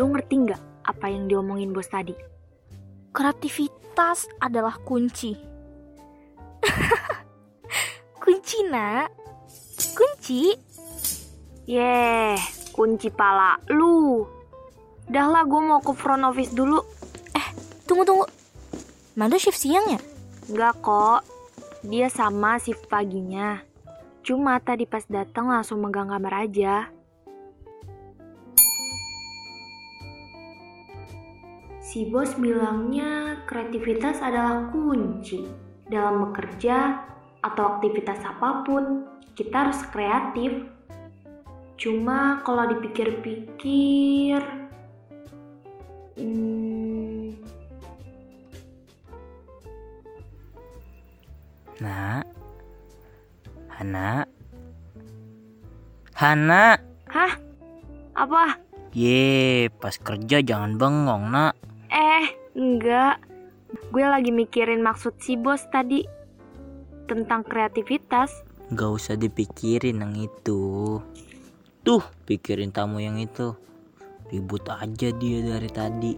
Lu ngerti nggak apa yang diomongin bos tadi? Kreativitas adalah kunci. kunci, nak. Kunci. Yeh, kunci pala lu. Udah lah, gue mau ke front office dulu. Tunggu, tunggu. Mando shift siang ya? Enggak kok, dia sama shift paginya. Cuma tadi pas datang langsung megang kamar aja. Si bos bilangnya kreativitas adalah kunci. Dalam bekerja atau aktivitas apa pun, kita harus kreatif. Cuma kalau dipikir-pikir, hmm, Nak. Hana. Hana. hah? Apa? Ye, pas kerja jangan bengong, nak. Eh, enggak. Gue lagi mikirin maksud si bos tadi tentang kreativitas. Gak usah dipikirin yang itu. Tuh, pikirin tamu yang itu. Ribut aja dia dari tadi.